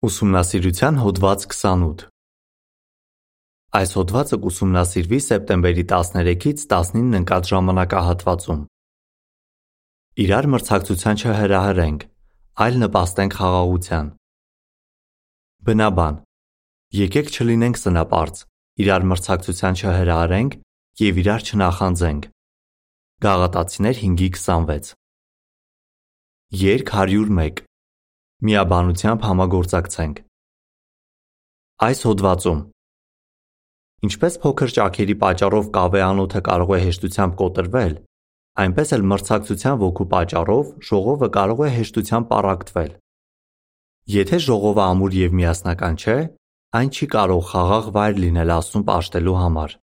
Ուսումնասիրության հոդված 28 Այս հոդվածը կուսումնասիրվի սեպտեմբերի 13-ից 19 ընկած ժամանակահատվածում։ Իրար մրցակցության չհրահրենք, այլ նպաստենք խաղաղության։ Բնաբան. Եկեք չլինենք սնապարծ, իրար մրցակցության չհրահրենք և իրար չնախանձենք։ Գաղատացիներ 5:26 Երգ 101 Միաբանությամբ համագործակցենք։ Այս հոդվածում. Ինչպես փոքր ճաքերի պատճառով կավե անոթը կարող է հեշտությամբ կոտրվել, այնպես էլ մրցակցության ոգու պատճառով ժողովը կարող է հեշտությամբ պառակտվել։ Եթե ժողովը ամուր և միասնական չէ, այն չի կարող խաղաղ վայր լինել Աստծուն պաշտելու համար։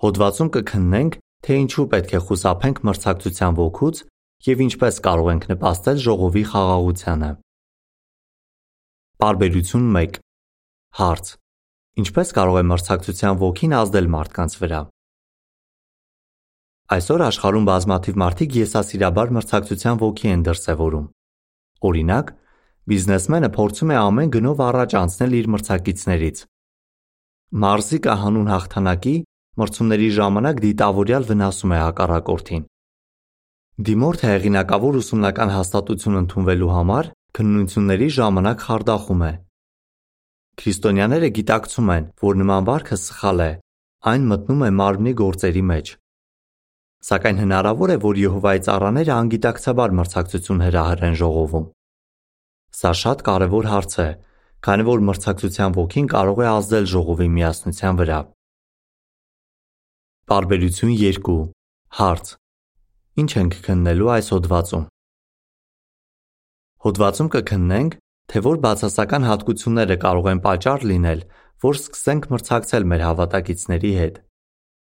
Հոդվածում կքննենք, թե ինչու պետք է խուսափենք մրցակցության ոգուց և ինչպես կարող ենք նպաստել ժողովի խաղաղությանը։ Պարբերություն 1 Հարց. Ինչպե՞ս կարող է մրցակցության ոգին ազդել մարդկանց վրա։ Այսօր աշխարհում բազմաթիվ մարդիկ եսասիրաբար մրցակցության ոգի են դրսևորում։ Օրինակ, բիզնեսմենը փորձում է ամեն գնով առաջ անցնել իր մրցակիցներից։ Մարզիկը հանուն հաղթանակի մրցումների ժամանակ դիտավորյալ վնասում է հակառակորդին։ Դիմորդը հեղինակավոր ուսումնական հաստատություն ընդունվելու համար քննությունների ժամանակ խարդախում է։ Քրիստոնյաները գիտակցում են, որ նման վարքը սխալ է, այն մտնում է մարմնի գործերի մեջ։ Սակայն հնարավոր է, որ Եհովայի ծառաները անգիտակցաբար մրցակցություն հրահրեն ժողովում։ Սա շատ կարևոր հարց է, քանի որ մրցակցության ոգին կարող է ազդել ժողովի միասնության վրա։ Պարբերություն 2 Հարց. Ինչ ենք քննելու այս հոդվածում։ Հոդվածում կքննենք, թե որ բացասական հատկությունները կարող են պատճառ լինել, որ սկսենք մրցակցել մեր հավատակիցների հետ։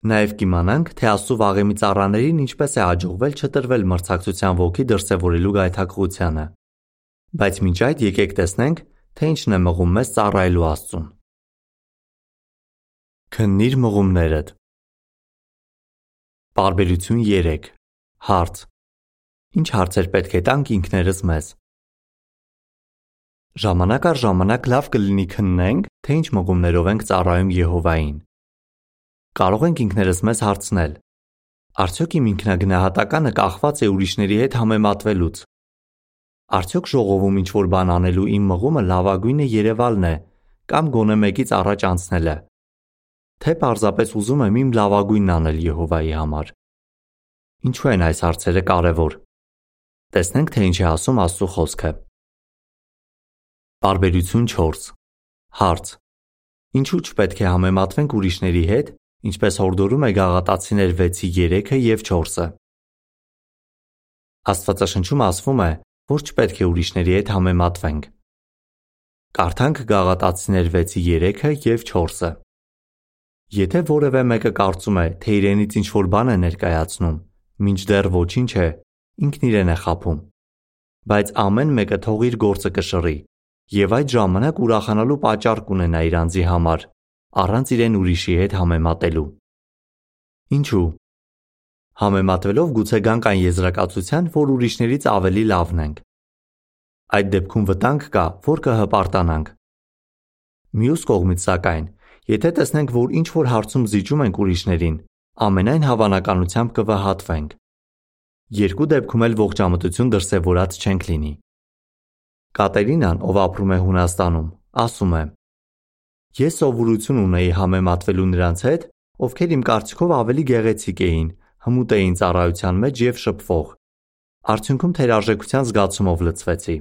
Նաև կիմանանք, թե Աստծո վաղեմի ծառաներին ինչպես է հաջողվել չտրվել մրցակցության ոգի դրսևորելու գայթակղությանը։ Բայց մինչ այդ եկեք տեսնենք, թե ինչն է մղում մեզ ծառայելու Աստծուն։ Քննիր մղումներդ։ Պարբերություն 3 Հարց. Ինչ հարցեր պետք է տանք ինքներս մեզ։ Ժամանակ առ ժամանակ լավ կլինի քննենք, թե ինչ մղումներով ենք ծառայում Եհովային։ Կարող ենք ինքներս մեզ հարցնել. Արդյոք իմ ինքնագնահատականը կախված է ուրիշների հետ համեմատվելուց։ Արդյոք ժողովում ինչ որ բան անելու իմ մղումը լավագույնը Երևալն է կամ գոնե մեկից առաջ անցնելը։ Թե պարզապես ուզում եմ իմ լավագույնն անել Եհովայի համար։ Ինչու են այս հարցերը կարևոր։ Տեսնենք, թե ինչ է ասում Աստծո խոսքը։ Պարբերություն 4 Հարց. Ինչու չպետք է համեմատվենք ուրիշների հետ, ինչպես հորդորում է Գաղատացիներ 6:3-ը եւ 4-ը։ Աստվածաշնչում ասվում է, որ չպետք է ուրիշների հետ համեմատվենք։ Կարդանք Գաղատացիներ 6:3-ը եւ 4-ը։ Եթե որևէ մեկը կարծում է, թե իրենից ինչ որ բան է ներկայացնում, մինչդեռ ոչինչ է, ինքն իրեն է խաբում։ Բայց ամեն մեկը թող իր գործը կշռի, եւ այդ ժամանակ ուրախանալու պատճառ կունենա իր անձի համար, առանց իրեն ուրիշի հետ համեմատելու։ Ինչու՞։ Համեմատվելով գուցե գանք այն եզրակացության, որ ուրիշներից ավելի լավն ենք։ Այդ դեպքում վտանգ կա, որ կհպարտանանք։ Մյուս կողմից սակայն, եթե տեսնենք, որ ինչ որ հարցում զիջում ենք ուրիշներին, ամենայն հավանականությամբ կվհատվենք։ Երկու դեպքում էլ ողջամտություն դրսևորած չենք լինի։ Կատերինան, ով ապրում է Հունաստանում, ասում է. Ես սովորություն ունեի համեմատվելու նրանց հետ, ովքեր իմ կարծիքով ավելի գեղեցիկ էին, հմուտ էին ծառայության մեջ եւ շփվող։ Արդյունքում թերարժեքության զգացումով լցվեցի։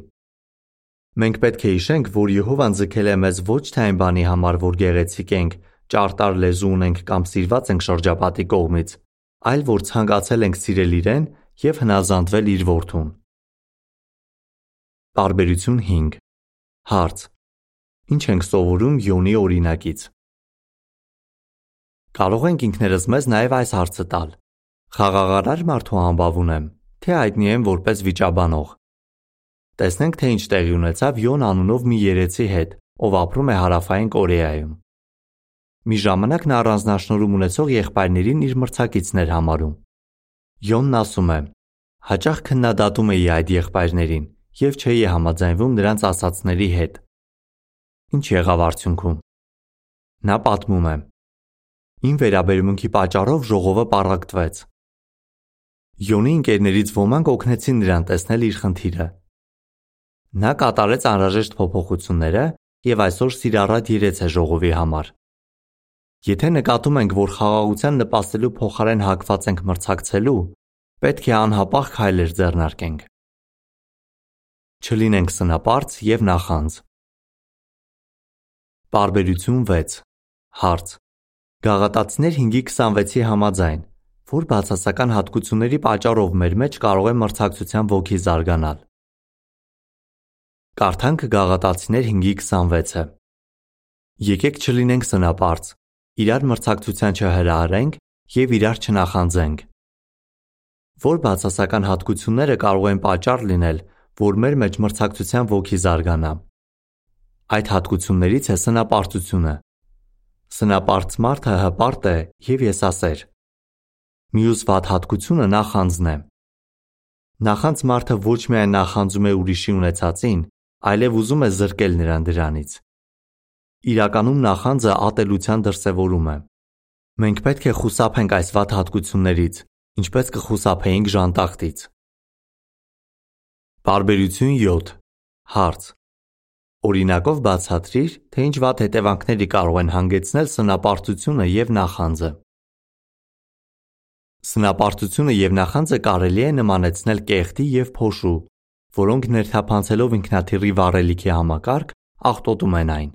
Մենք պետք է հիշենք, որ Եհովան ձգել է մեզ ոչ թե այն բանի համար, որ գեղեցիկ ենք, ճարտար լեզու ունենք կամ սիրված ենք շրջապատի կողմից, այլ որ ցանկացել ենք սիրել իրեն եւ հնազանդվել իր որդուն։ Պարբերություն 5 Հարց. Ինչ ենք սովորում Յոնի օրինակից։ Կարող ենք ինքներս մեզ նաև այս հարցը տալ. Խաղաղարար մարդու համբավ ունեմ, թե հայտնի եմ որպես վիճաբանող։ Տեսնենք, թե ինչ տեղի ունեցավ Յոն անունով մի երեցի հետ, ով ապրում է Հարավային Կորեայում։ Մի ժամանակ նա առանձնաշնորհում ունեցող եղբայրներին իր մրցակիցներ համարում։ Յոնն ասում է. Հաճախ քննադատում էի այդ եղբայրներին, եւ չէի համաձայնվում նրանց ասացների հետ։ Ինչ եղավ արդյունքում։ Նա պատմում է. Իմ վերաբերմունքի պատճառով ժողովը պառակտվեց։ Յոնի ընկերներից ոմանք օգնեցին նրան տեսնել իր խնդիրը։ Նա կատարեց անհրաժեշտ փոփոխությունները եւ այսօր սիրառատ երեց է ժողովի համար։ Եթե նկատում ենք, որ խաղաղության նպաստելու փոխարեն հակված ենք մրցակցելու, պետք է անհապաղ քայլեր ձեռնարկենք։ Չլինենք սնապարծ եւ նախանձ։ Բարբերություն 6 Հարց. Գաղատացիներ 5:26-ի համաձայն, որ բացասական հատկությունների պատճառով մեր մեջ կարող է մրցակցության ոգի զարգանալ։ Կարդանք Գաղատացիներ 5:26-ը։ Եկեք չլինենք սնապարծ, իրար մրցակցության չհրահարենք եւ իրար չնախանձենք։ Որ բացասական հատկությունները կարող են պատճառ լինել, որ մեր մեջ մրցակցության ոգի զարգանա։ Այդ հատկություններից է սնապարտությունը։ Սնապարծ մարդը հպարտ է եւ եսասեր։ Մյուս վատ հատկությունը նախանձն է։ Նախանձ մարդը ոչ միայն նախանձում է ուրիշի ունեցածին, այլև ուզում է զրկել նրան դրանից։ Իրականում նախանձը ատելության դրսևորում է։ Մենք պետք է խուսափենք այս վատ հատկություններից, ինչպես կխուսափեինք ժանտախտից։ Բարբերություն 7 Հարց. Օրինակով բացատրիր, թե ինչ վատ հետևանքների կարող են հանգեցնել սնապարտությունը եւ նախանձը։ Սնապարտությունը եւ նախանձը կարելի է նմանեցնել կեղտի եւ փոշու, որոնք ներթափանցելով ինքնաթիռի վառելիքի համակարգ, աղտոտում են այն։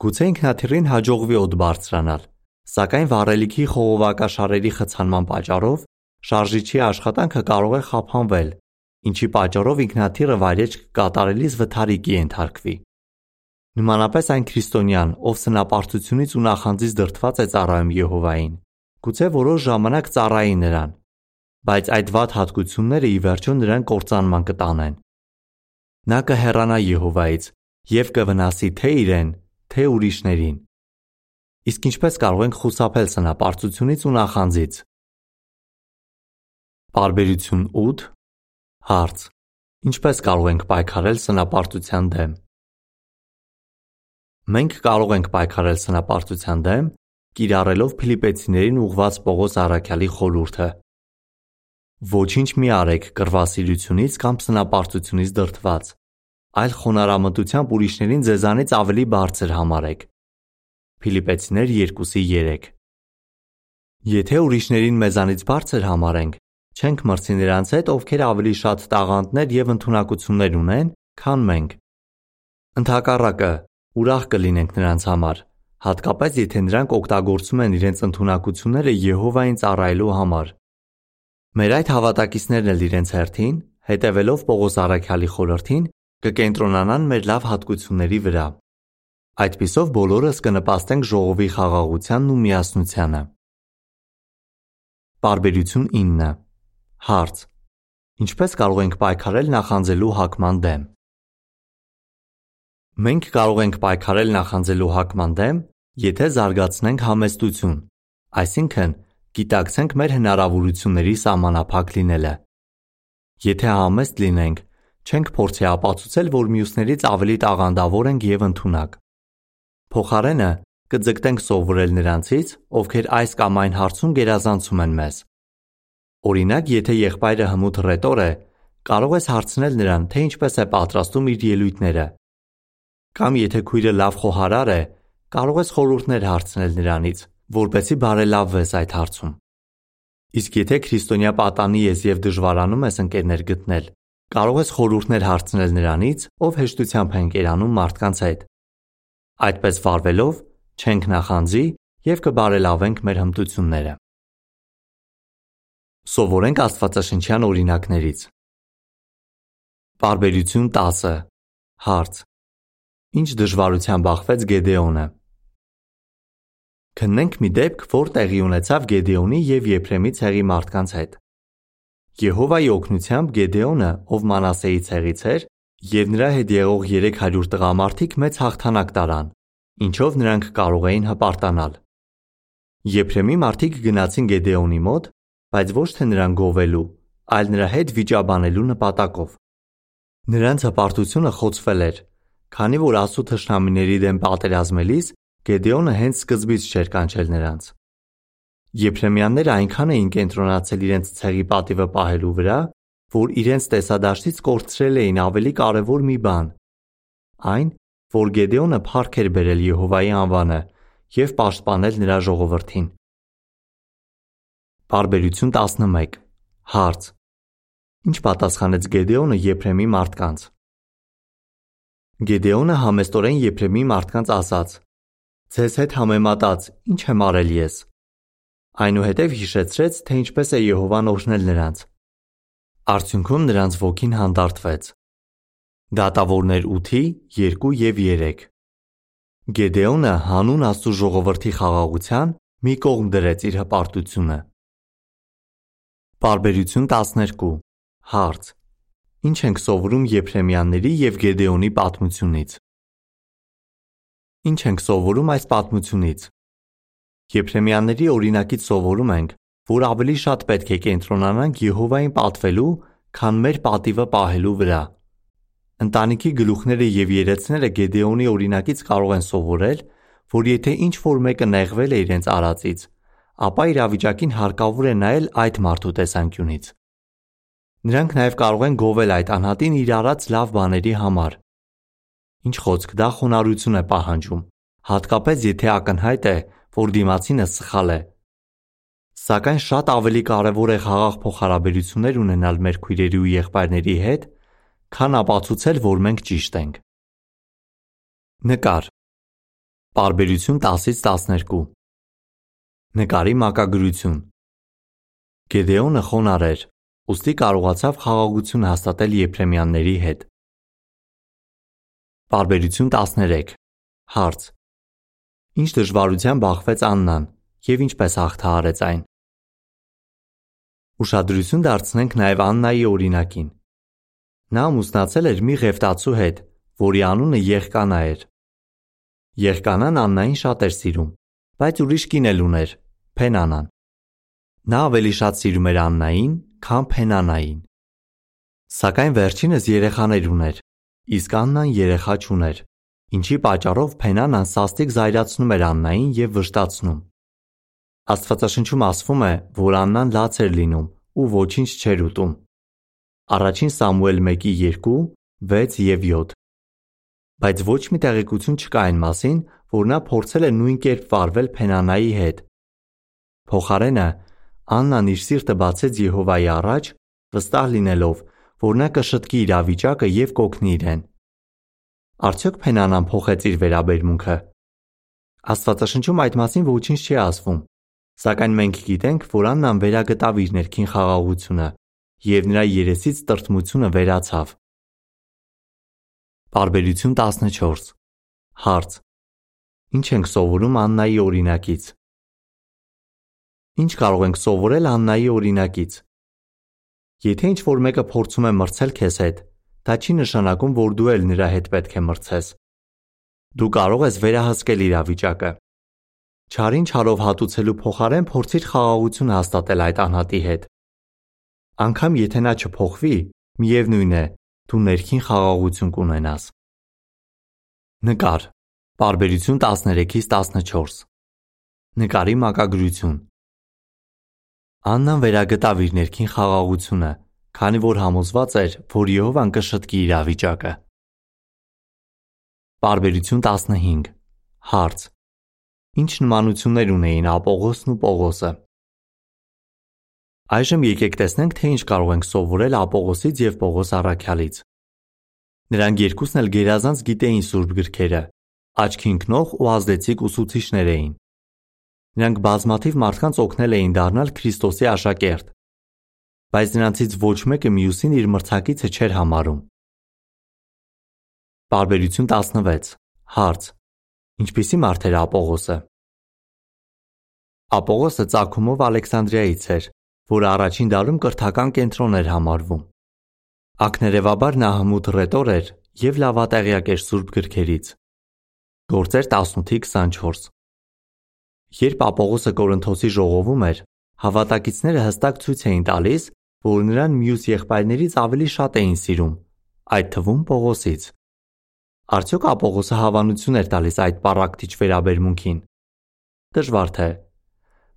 Գուցե ինքնաթիռին հաջողվի օդ բարձրանալ, սակայն վառելիքի խողովակաշարերի խցանման պատճառով շարժիչի աշխատանքը կարող է խափանվել, ինչի պատճառով ինքնաթիռը վայրեջք կատարելիս վթարի կենթարկվի։ Նմանապես այն քրիստոնյան, ով սնապարտությունից ու նախանձից դրթված է ծառայում Եհովային, գուցե որոշ ժամանակ ծառայի նրան, բայց այդ վատ հատկությունները ի վերջո նրան կործանման կտանեն։ Նա կհեռանա Եհովայից եւ կվնասի թե իրեն, թե ուրիշներին։ Իսկ ինչպես կարող ենք խուսափել սնապարծությունից ու նախանձից։ Բարբերություն 8 Հարց. Ինչպես կարող ենք պայքարել սնապարտության դեմ։ Մենք կարող ենք պայքարել սնապարտության դեմ, կիրառելով Ֆիլիպեցիներին ուղված Պողոս առաքյալի խորհուրդը։ Ոչինչ մի արեք կրվասիրությունից կամ սնապարտությունից դրթված, այլ խոնարհամտությամբ ուրիշներին ձեզանից ավելի բարձր համարեք։ Ֆիլիպեցիներ 2:3 Եթե ուրիշներին մեզանից բարձր համարենք, չենք մրցի նրանց հետ, ովքեր ավելի շատ տաղանդներ եւ ընտունակություններ ունեն, քան մենք։ Ընթակառակը, ուրախ կլինենք նրանց համար, հատկապես եթե նրանք օգտագործում են իրենց ընտունակությունները Եհովային ծառայելու համար։ Մեր այդ հավատակիցներն էլ իրենց հերթին, հետևելով Պողոս Արաքյալի խորհրդին, կկենտրոնանան մեր լավ հատկությունների վրա։ Այդպիսով բոլորս կնպաստենք ժողովի խաղաղությանն ու միասնությանը։ Բարբերություն 9 Հարց. Ինչպես կարող ենք պայքարել նախանձելու հակման դեմ։ Մենք կարող ենք պայքարել նախանձելու հակման դեմ, եթե զարգացնենք համեստություն, այսինքն գիտակցենք մեր հնարավորությունների սահմանափակ լինելը։ Եթե համեստ լինենք, չենք փորձի ապացուցել, որ մյուսներից ավելի տաղանդավոր ենք եւ ընդունակ։ Փոխարենը կձգտենք սովորել նրանցից, ովքեր այս կամ այն հարցում գերազանցում են մեզ։ Օրինակ, եթե եղբայրը հմուտ ռետոր է, կարող ես հարցնել նրան, թե ինչպես է պատրաստում իր ելույթները։ Կամ եթե քույրը լավ խոհարար է, կարող ես խորհուրդներ հարցնել նրանից, որպեսզի բարելավվես այդ հարցում։ Իսկ եթե քրիստոնյա պատանի ես եւ դժվարանում ես ընկերներ գտնել, Կարող ես խորհուրդներ հարցնել նրանից, ով հեշտությամբ է ընկերանում մարդկանց հետ։ Այդպես վարվելով չենք նախանձի եւ կբարելավենք մեր հմտությունները։ Սովորենք Աստվածաշնչյան օրինակներից։ Բարբերություն 10 Հարց. Ինչ դժվարության բախվեց Գեդեոնը։ Քննենք մի դեպք, որ տեղի ունեցավ Գեդեոնի եւ Եփրեմի ցեղի մարդկանց հետ։ Եհովայի օգնությամբ Գեդեոնը, ով Մանասեի ցեղից էր, եւ նրա հետ եղող 300 տղամարդիկ մեծ հաղթանակ տարան, ինչով նրանք կարող էին հպարտանալ։ Եփրեմի մարդիկ գնացին Գեդեոնի մոտ, բայց ոչ թե նրան գովելու, այլ նրա հետ վիճաբանելու նպատակով։ Նրանց հպարտությունը խոցվել էր, քանի որ ասու թշնամիների դեմ պատերազմելիս Գեդեոնը հենց սկզբից չէր կանչել նրանց։ Եփրեմյանները այնքան էին կենտրոնացել իրենց ցեղի պատիվը պահելու վրա, որ իրենց տեսադաշտից կորցրել էին ավելի կարևոր մի բան։ Այն, որ Գեդեոնը փառք էր բերել Եհովայի անվանը եւ պաշտպանել նրա ժողովրդին։ Բարբերություն 11 Հարց. Ինչ պատասխանեց Գեդեոնը Եփրեմի մարդկանց։ Գեդեոնը համեստորեն Եփրեմի մարդկանց ասաց. Ձեզ հետ համեմատած ինչ եմ արել ես։ Այնուհետև հիշեցրեց, թե ինչպես է Եհովան օրհնել նրանց։ Արդյունքում նրանց ոգին հանդարտվեց։ Դատավորներ 8-ի 2 եւ 3 Գեդեոնը հանուն Աստծո ժողովրդի խաղաղության մի կողմ դրեց իր հպարտությունը։ Բարբերություն 12 Հարց. Ինչ ենք սովորում Եփրեմյանների եւ Գեդեոնի պատմությունից։ Ինչ ենք սովորում այս պատմությունից։ Եփրեմյանների օրինակից սովորում ենք, որ ավելի շատ պետք է կենտրոնանանք Եհովային պատվելու, քան մեր պատիվը պահելու վրա։ Ընտանիքի գլուխները եւ երեցները Գեդեոնի օրինակից կարող են սովորել, որ եթե ինչ որ մեկը նեղվել է իրենց արածից, ապա իրավիճակին հարկավոր է նայել այդ մարդու տեսանկյունից։ Նրանք նաև կարող են գովել այդ անհատին իր արած լավ բաների համար։ Ինչ խոսք, դա խոնարհություն է պահանջում, հատկապես եթե ակնհայտ է, որ դիմացինը սխալ է։ Սակայն շատ ավելի կարևոր է խաղաղ փոխհարաբերություններ ունենալ մեր քույրերի ու եղբայրների հետ, քան ապացուցել, որ մենք ճիշտ ենք։ Նկար։ Բարբերություն 10-ից 12 Նկարի մակագրություն Գեդեոնը խոնար էր, ուստի կարողացավ խաղաղություն հաստատել Եփրեմյանների հետ։ Բարբերություն 13 Հարց. Ինչ դժվարության բախվեց Աննան եւ ինչպես հաղթահարեց այն։ Ուշադրություն դարձնենք նաեւ Աննայի օրինակին։ Նա ամուսնացել էր մի ղևտացու հետ, որի անունը Եղկանա էր։ Եղկանան Աննային շատ էր սիրում, բայց ուրիշ կին էլ ուներ, Փենանան։ Նա ավելի շատ սիրում էր Աննային, քան Փենանային։ Սակայն վերջինս երեխաներ ուներ, իսկ Աննան երեխա չուներ, ինչի պատճառով Փենանան սաստիկ զայրացնում էր Աննային եւ վշտացնում։ Աստվածաշնչում ասվում է, որ Աննան լաց էր լինում ու ոչինչ չէր ուտում։ Առաջին Սամուել 1:2, 6 եւ 7 բայց ոչ մի տեղեկություն չկա այն մասին, որ նա փորձել է նույն կերպ վարվել Փենանայի հետ, Փոխարենը Աննան իր սիրտը բացեց Եհովայի առաջ, վստահ լինելով, որ նա կշտկի իրավիճակը եւ կօգնի իրեն։ Արդյոք Փենանան փոխեց իր վերաբերմունքը։ Աստվածաշնչում այդ մասին ոչինչ չի ասվում, սակայն մենք գիտենք, որ Աննան վերագտավ իր ներքին խաղաղությունը եւ նրա երեսից տրտմությունը վերացավ։ Բարբերություն 14 Հարց. Ինչ ենք սովորում Աննայի օրինակից։ Ինչ կարող ենք սովորել Աննայի օրինակից։ Եթե ինչ-որ մեկը փորձում է մրցել քեզ հետ, դա չի նշանակում, որ դու էլ նրա հետ պետք է մրցես։ Դու կարող ես վերահսկել իրավիճակը։ Չարին չարով հատուցելու փոխարեն փորձիր խաղաղություն հաստատել այդ անհատի հետ։ Անկամ եթե նա չփոխվի, միևնույն է, դու ներքին խաղաղություն կունենաս։ Նկար։ Բարբերություն 13-ից 14։ Նկարի մակագրություն։ Աննան վերագտավ իր ներքին խաղաղությունը, քանի որ համոզված էր, որ Եհովան կշտկի իրավիճակը։ Բարբերություն 15 Հարց. Ինչ նմանություններ ունեին Ապողոսն ու Պողոսը։ Այժմ եկեք տեսնենք, թե ինչ կարող ենք սովորել Ապողոսից եւ Պողոս առաքյալից։ Նրանք երկուսն էլ գերազանց գիտեին սուրբ գրքերը, աչքի ընկնող ու ազդեցիկ ուսուցիչներ էին։ Նրանք բազմաթիվ մարդկանց օգնել էին դառնալ Քրիստոսի աշակերտ, բայց նրանցից ոչ մեկը մյուսին իր մրցակիցը չէր համարում։ Բարբերություն 16 Հարց. Ինչպիսի մարդ էր Ապողոսը։ Ապողոսը ցակումով Ալեքսանդրիայից էր, որը առաջին դարում կրթական կենտրոն էր համարվում։ Ակներևաբար նա հմուտ ռետոր էր եւ լավատեղյակ էր սուրբ գրքերից։ Գործեր 18-24 Երբ Ապողոսը Կորինթոսի ժողովում էր, հավատակիցները հստակ ցույց էին տալիս, որ նրան մյուս եղբայրներից ավելի շատ էին սիրում, այդ թվում Պողոսից։ Արդյոք Ապողոսը հավանություն էր տալիս այդ պարակտիչ վերաբերմունքին։ Դժվար թե։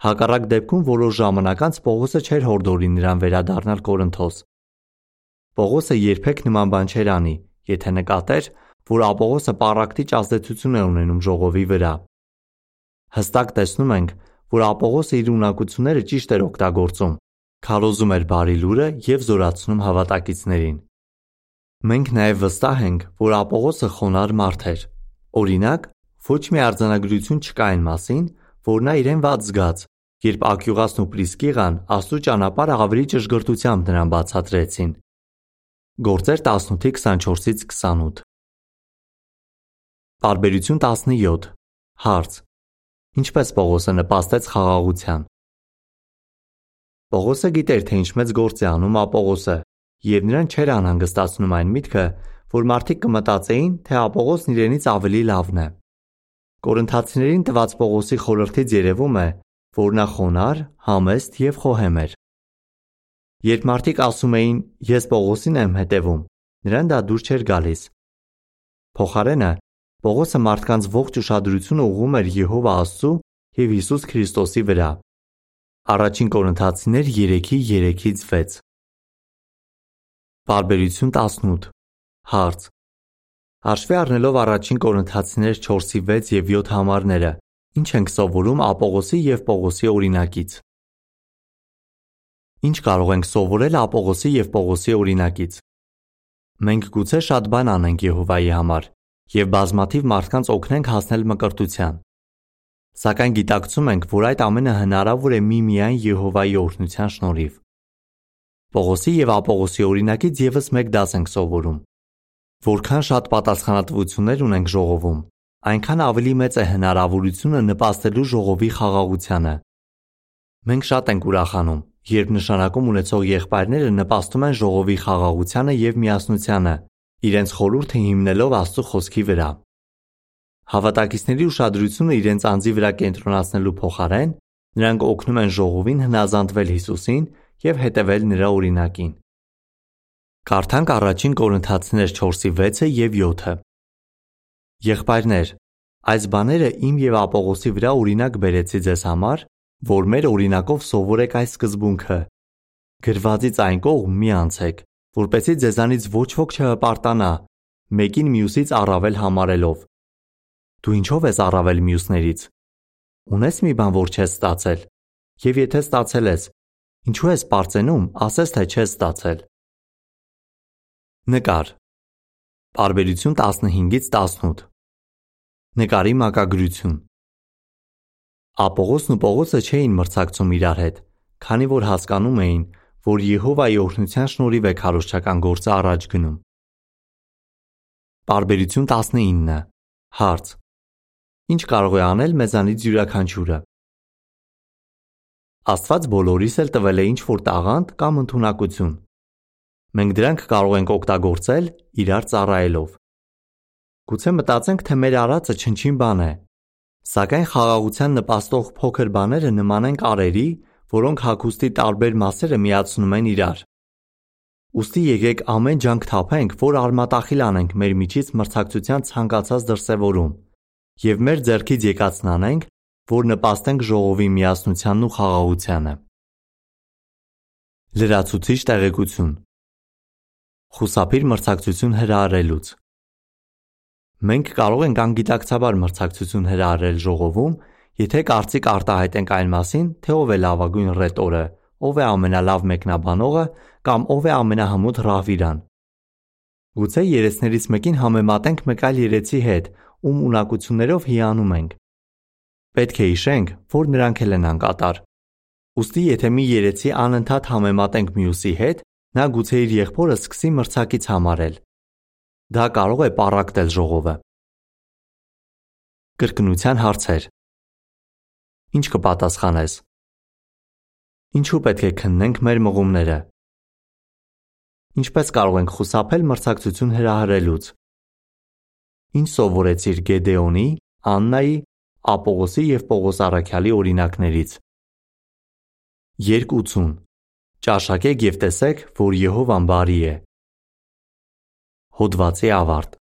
Հակառակ դեպքում որոշ ժամանակ անց Պողոսը չէր հորդորի նրան վերադառնալ Կորինթոս։ Պողոսը երբեք նման բան չէր անի, եթե նկատեր, որ Ապողոսը պարակտիչ ազդեցություն է ունենում ժողովի վրա։ Հստակ տեսնում ենք, որ Ապողոսը իր ունակությունները ճիշտ էր օգտագործում, քարոզում էր բարի լուրը եւ զորացնում հավատակիցներին։ Մենք նաև վստահ ենք, որ Ապողոսը խոնար մարդ էր։ Օրինակ, ոչ մի արձանագրություն չկա այն մասին, որ նա իրեն ված զգաց, երբ Ակյուղասն ու Պրիսկիղան Աստծո ճանապարհը ավելի ճշգրտությամբ նրան բացատրեցին։ Գործեր 18:24-ից 28 Տարբերություն 17 Հարց. Ինչպես Պողոսը նպաստեց խաղաղության։ Պողոսը գիտեր, թե ինչ մեծ գործ է անում Ապողոսը, եւ նրան չէր անհանգստացնում այն միտքը, որ մարդիկ կմտածեին, թե Ապողոսն իրենից ավելի լավն է։ Կորինթացիներին տված Պողոսի խորհրդից երևում է, որ նա խոնար, համեստ եւ խոհեմ էր։ Երբ մարդիկ ասում էին «Ես Պողոսին եմ հետևում», նրան դա դուր չէր գալիս։ Փոխարենը Պողոսը մարդկանց ողջ ուշադրությունը ուղղում էր Եհովա Աստծու եւ Հիսուս Քրիստոսի վրա։ Առաջին Կորինթացիներ 3:3-ից 6 Բարբերություն 18 Հարց. Հաշվի առնելով առաջին Կորինթացիներ 4-6 եւ 7 համարները, ինչ ենք սովորում Ապողոսի եւ Պողոսի օրինակից։ Ինչ կարող ենք սովորել Ապողոսի եւ Պողոսի օրինակից։ Մենք գուցե շատ բան անենք Եհովայի համար եւ բազմաթիվ մարդկանց օգնենք հասնել մկրտության։ Սակայն գիտակցում ենք, որ այդ ամենը հնարավոր է միմիայն Եհովայի օրհնության շնորհիվ։ Պողոսի եւ Ապողոսի օրինակից եւս մեկ դաս ենք սովորում։ Որքան շատ պատասխանատվություններ ունենք ժողովում, այնքան ավելի մեծ է հնարավորությունը նպաստելու ժողովի խաղաղությանը։ Մենք շատ ենք ուրախանում, երբ նշանակում ունեցող եղբայրները նպաստում են ժողովի խաղաղությանը եւ միասնությանը, իրենց խորհուրդը հիմնելով Աստծո խոսքի վրա։ Հավատակիցների ուշադրությունը իրենց անձի վրա կենտրոնացնելու փոխարեն նրանք օգնում են ժողովին հնազանդվել Հիսուսին եւ հետևել նրա օրինակին։ Կարդանք առաջին Կորինթացիներ 4:6-ը եւ 7-ը։ Եղբայրներ, այս բաները իմ եւ Ապողոսի վրա օրինակ բերեցի ձեզ համար, որ մեր օրինակով սովորեք այս սկզբունքը։ Գրվածից այն կողմ մի անցեք, որպեսզի ձեզանից ոչ ոք չհպարտանա, մեկին մյուսից առավել համարելով։ Դու ինչով ես առավել մյուսներից։ Ունես մի բան, որ չես ստացել։ Եվ եթե ստացել ես, ինչու ես པարծենում, ասես թե չես ստացել։ Նկար. Պարբերություն 15-ից 18 Նկարի մակագրություն. Ապողոսն ու Պողոսը չէին մրցակցում իրար հետ, քանի որ հասկանում էին, որ Եհովայի օրհնության շնորհիվ է քարոշչական գործը առաջ գնում։ Պարբերություն 19 Հարց. Ինչ կարող է անել մեզանից յուրաքանչյուրը։ Աստված բոլորիս էլ տվել է ինչ-որ տաղանդ կամ ընդունակություն։ Մենք դրանք կարող ենք օգտագործել իրար ծառայելով։ Գուցե մտածենք, թե մեր արածը չնչին բան է, սակայն խաղաղության նպաստող փոքր բաները նման են կարերի, որոնք հագուստի տարբեր մասերը միացնում են իրար։ Ոստի եկեք ամեն ջանք թափենք, որ արմատախիլ անենք մեր միջից մրցակցության ցանկացած դրսևորում եւ մեր ձեռքից եկածն անենք, որ նպաստենք ժողովի միասնությանն ու խաղաղությանը։ Լրացուցիչ տեղեկություն Խուսափիր մրցակցություն հրահրելուց։ Մենք կարող ենք անգիտակցաբար մրցակցություն հրահրել ժողովում, եթե կարծիք արտահայտենք այն մասին, թե ով է լավագույն ռետորը, ով է ամենալավ մեկնաբանողը կամ ով է ամենահմուտ ռահվիրան։ Գուցե երեցներից մեկին համեմատենք մեկ այլ երեցի հետ, ում ունակություններով հիանում ենք։ Պետք է հիշենք, որ նրանք էլ են անկատար։ Ոստի եթե մի երեցի անընդհատ համեմատենք մյուսի հետ, Նա գուցե իր եղբորը սկսի մրցակից համարել։ Դա կարող է պառակտել ժողովը։ Կրկնության հարցեր։ Ինչ կպատասխանես։ Ինչու պետք է քննենք մեր մղումները։ Ինչպես կարող ենք խուսափել մրցակցություն հրահրելուց։ Ինչ սովորեցիր Գեդեոնի, Աննայի, Ապողոսի եւ Պողոս Արաքյալի օրինակներից։ 280 Ճաշակեք եւ տեսեք, որ Եհովան բարի է։ Հոդվացի ավարտ